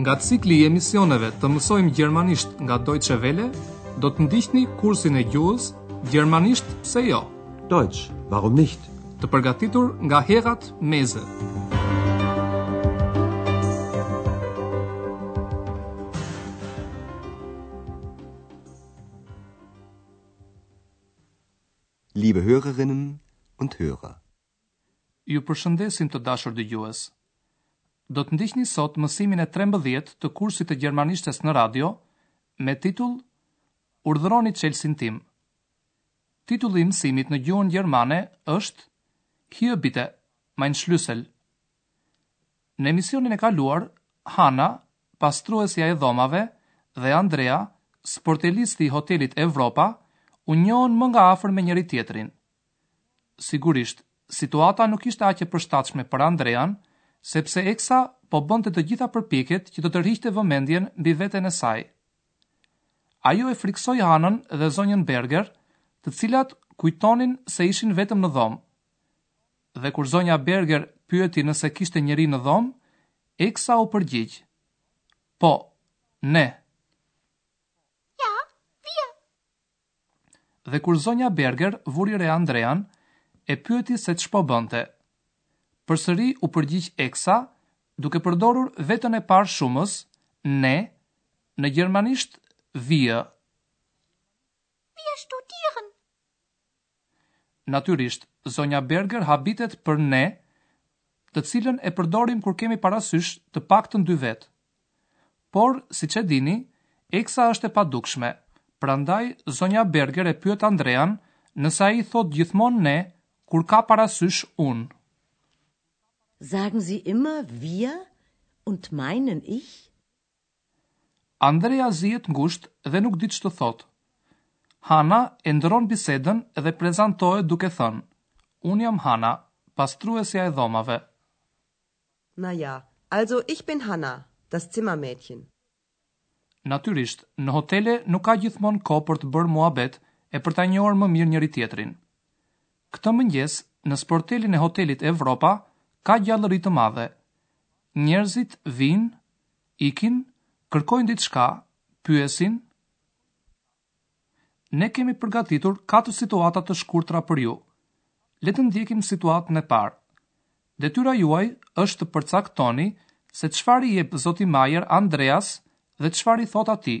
Nga cikli i emisioneve të mësojmë gjermanisht nga Deutsche Welle, do të ndiqni kursin e gjuhës Gjermanisht pse jo? Deutsch, warum nicht? Të përgatitur nga Herrad Meese. Liebe Hörerinnen und Hörer. Ju përshëndesim të dashur dëgjues. Do të ndiqni sot mësimin e trembëdhjetë të kursit të gjermanishtes në radio me titull Urdhëroni çelësin tim. Titulli i mësimit në gjuhën gjermane është Hier bitte mein Schlüssel. Në emisionin e kaluar, Hana, pastruesja e dhomave, dhe Andrea, sportelisti i hotelit Evropa, u njohën më nga afër me njëri-tjetrin. Sigurisht, situata nuk ishte aq e përshtatshme për Andrean, sepse Eksa po bënte të gjitha përpjekjet që të tërhiqte vëmendjen mbi veten e saj. Ajo e frikësoi Hanën dhe zonjën Berger, të cilat kujtonin se ishin vetëm në dhomë, dhe kur zonja Berger pyeti nëse kishte njeri në dhomë, Eksa u përgjigj, Po, ne. Ja, wir. Dhe kur zonja Berger vuri re Andrean, e pyeti se ç'po bënte. Përsëri u përgjigj Eksa, duke përdorur vetën e parë shumës, ne, në gjermanisht wir. Natyrisht, zonja Berger habitet për ne, të cilën e përdorim kur kemi parasysh të paktën dy vetë. Por, siç e dini, Eksa është e padukshme, prandaj zonja Berger e pyet Andrean nëse ai thotë gjithmonë ne kur ka parasysh unë. Sagen Sie immer wir und meinen ich? Andrea zihet ngushtë dhe nuk di ç'të thotë. Hana e ndërron bisedën dhe prezantohet duke thënë, Unë jam Hana, pastruesja e dhomave. Na ja, also ich bin Hana, das Zimmermädchen. Natyrisht, në hotele nuk ka gjithmonë kohë për të bërë muhabet e për ta njohur më mirë njëri-tjetrin. Këtë mëngjes, në sportelin e hotelit Evropa, ka gjallëri të madhe. Njerëzit vijnë, ikin, kërkojnë diçka, pyesin, Ne kemi përgatitur katër situata të shkurtra për ju. Le të ndjekim situatën e parë. Detyra juaj është të përcaktoni se çfarë i jep zoti Meier Andreas dhe çfarë i thotë atij.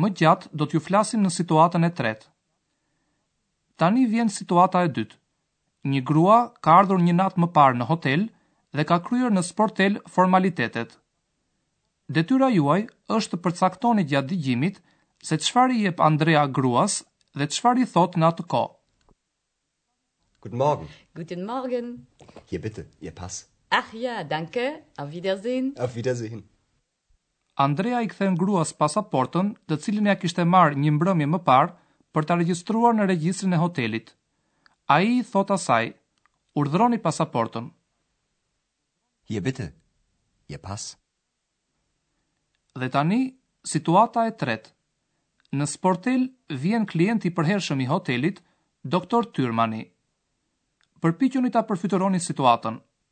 Më gjatë do t'ju flasim në situatën e tretë. Tani vjen situata e dytë. Një grua ka ardhur një natë më parë në hotel dhe ka kryer në sportel formalitetet. Detyra juaj është të përcaktoni gjatë dëgjimit se çfarë i jep Andrea gruas dhe çfarë i thotë në atë kohë. Guten Morgen. Guten Morgen. Hier bitte, Ihr Pass. Ach ja, danke. Auf Wiedersehen. Auf Wiedersehen. Andrea i kthen gruas pasaportën, të cilën ia kishte marrë një mbrëmje më parë, për ta regjistruar në regjistrin e hotelit. Ai i thotë asaj, Urdhëroni pasaportën. Hier bitte. Ihr Pass. Dhe tani, situata e tretë. Në sportel vjen klienti i përhershëm i hotelit, doktor Tyrmani. Përpiquni ta përfytyroni situatën,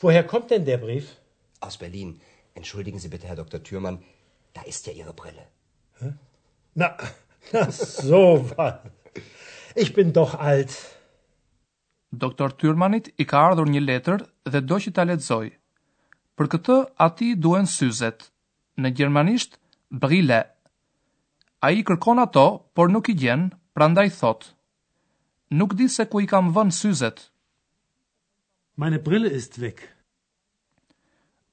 Woher kommt denn der Brief? Aus Berlin. Entschuldigen Sie bitte, Herr Doktor Thürmann, da ist ja Ihre Brille. Hä? Na, na so was. Ich bin doch alt. Doktor Tyrmanit i ka ardhur një letër dhe do që ta lexojë. Për këtë atij i duhen syzet, në gjermanisht Brille. Ai i kërkon ato, por nuk i gjen, prandaj thotë, Nuk di se ku i kam vënë syzet. Meine Brille ist weg.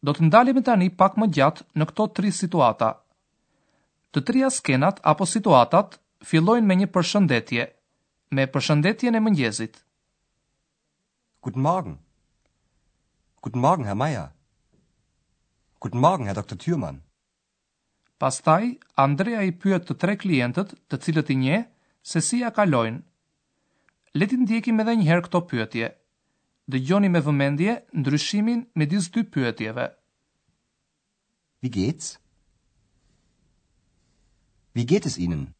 Do të ndalemi tani pak më gjatë në këto tri situata. Të trija skenat apo situatat fillojnë me një përshëndetje, me përshëndetjen e mëngjezit. Guten Morgen. Guten Morgen, Herr Meyer. Guten Morgen, Herr Doktor Thürmann. Pastaj, Andrea i pyet të tre klientët, të cilët i njeh, se si ia kalojnë. Le t'i ndjekim edhe një herë këto pyetje. Dëgjoni me vëmendje ndryshimin midis dy pyetjeve. Wie geht's? Wie geht es Ihnen?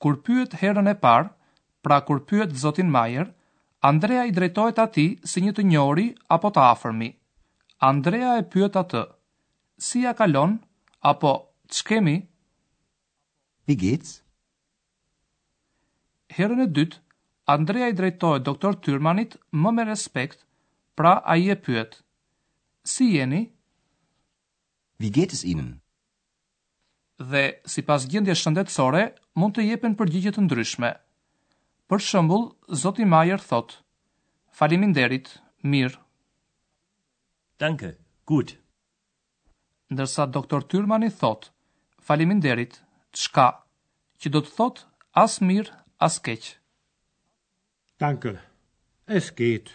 Kur pyet herën e parë, pra kur pyet zotin Mayer, Andrea i drejtohet atij si një të njohuri apo të afërmi. Andrea e pyet atë, Si ia kalon? apo Ç'kemi? Wie geht's? Herën e dytë, Andrea i drejtohet doktor Tyrmanit më me respekt, pra ai e pyet, Si jeni? Wie geht es Ihnen? dhe sipas gjendjes shëndetësore mund të jepen përgjigje të ndryshme. Për shembull, zoti Mayer thotë, Faleminderit, mirë. Danke, gut. Ndërsa doktor Tyrmani thotë, Faleminderit, çka, që do të thotë as mirë, as keq. Danke, es geht.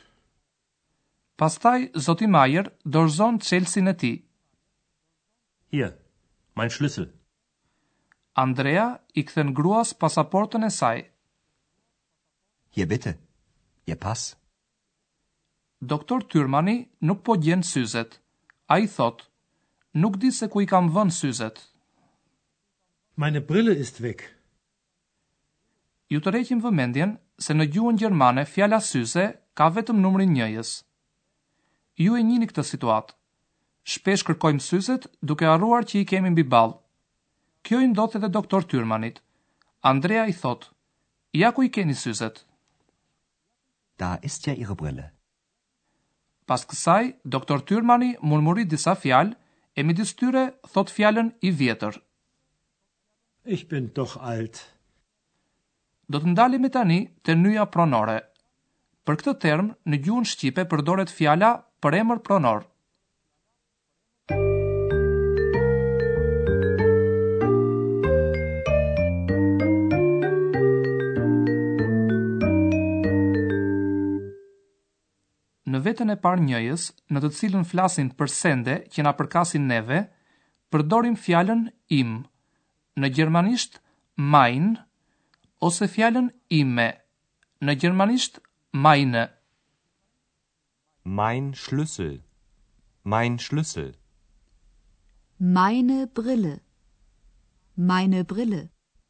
Pastaj zoti Majer dorëzon çelësin e tij. Hier, mein Schlüssel. Andrea i kthen gruas pasaportën e saj. Hier bitte, Ihr Pass. Doktor Tyrmani nuk po gjen syzet. Ai thotë, Nuk di se ku i kam vënë syzet. Meine Brille ist weg. Ju tërheqim vëmendjen se në gjuhën gjermane fjala syze ka vetëm numrin njëjës. Ju e njihni këtë situatë. Shpesh kërkojmë syzet duke harruar që i kemi mbi ballë. Kjo i ndodh edhe doktor Tyrmanit. Andrea i thotë, Ja ku i keni syzet. Da ist ja Ihre Brille. Pas kësaj, doktor Tyrmani murmurit disa fjalë e midis tyre thotë fjalën i vjetër. Ich bin doch alt. Do të ndalemi tani te nyja pronore. Për këtë term në gjuhën shqipe përdoret fjala përemër pronor. Në vetën e parë njëjës, në të cilën flasim për sende që na përkasin neve, përdorim fjalën im, në gjermanisht mein, ose fjalën ime, në gjermanisht meine. Mein Schlüssel, Mein Schlüssel. Meine Brille, Meine Brille.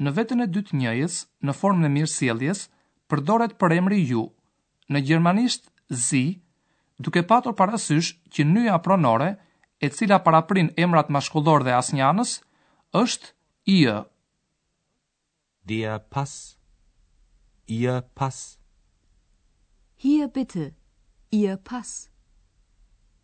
Në vetën e dytë njëjës, në formën e mirësjelljes, përdoret përemri ju, në gjermanisht Sie, duke patur parasysh që nyja pronore, e cila paraprin emrat mashkullorë dhe asnjanës, është Ihr. Der Pass, Ihr Pass. Hier bitte, Ihr Pass.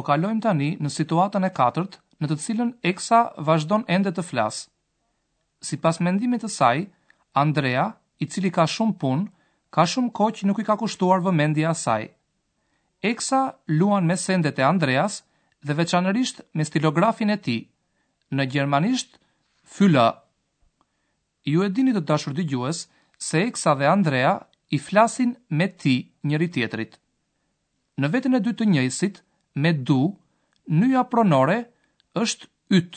Po kalojmë tani në situatën e katërt, në të cilën Eksa vazhdon ende të flasë. Sipas mendimit të saj, Andrea, i cili ka shumë punë, ka shumë kohë që nuk i ka kushtuar vëmendje asaj. Eksa luan me sendet e Andreas dhe veçanërisht me stilografin e tij, në gjermanisht Füller. Ju e dini të dashur dëgjues se Eksa dhe Andrea i flasin me ti njëri-tjetrit. Në vetën e dytë të njëjësit me du, nyja pronore është yt,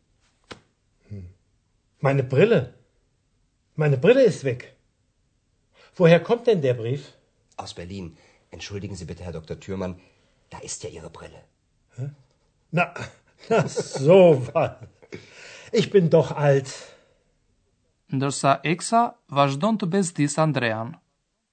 Hm. Meine Brille. Meine Brille ist weg. Woher kommt denn der Brief? Aus Berlin. Entschuldigen Sie bitte, Herr Dr. Thürmann, da ist ja Ihre Brille. Hä? Na, na so was. Ich bin doch alt. Ndërsa Eksa vazhdon të bezdis Andrean.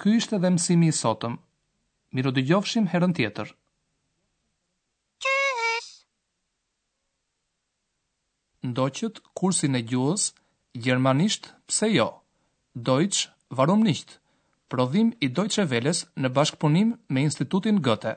Ky ishte dhe mësimi i sotëm. Mirudëgjofshim herën tjetër. Tschüss! Ndoqët kursin e gjuhës gjermanisht pse jo? Deutsch warum nicht? Prodhim i Deutsche Welles në bashkëpunim me Institutin Goethe.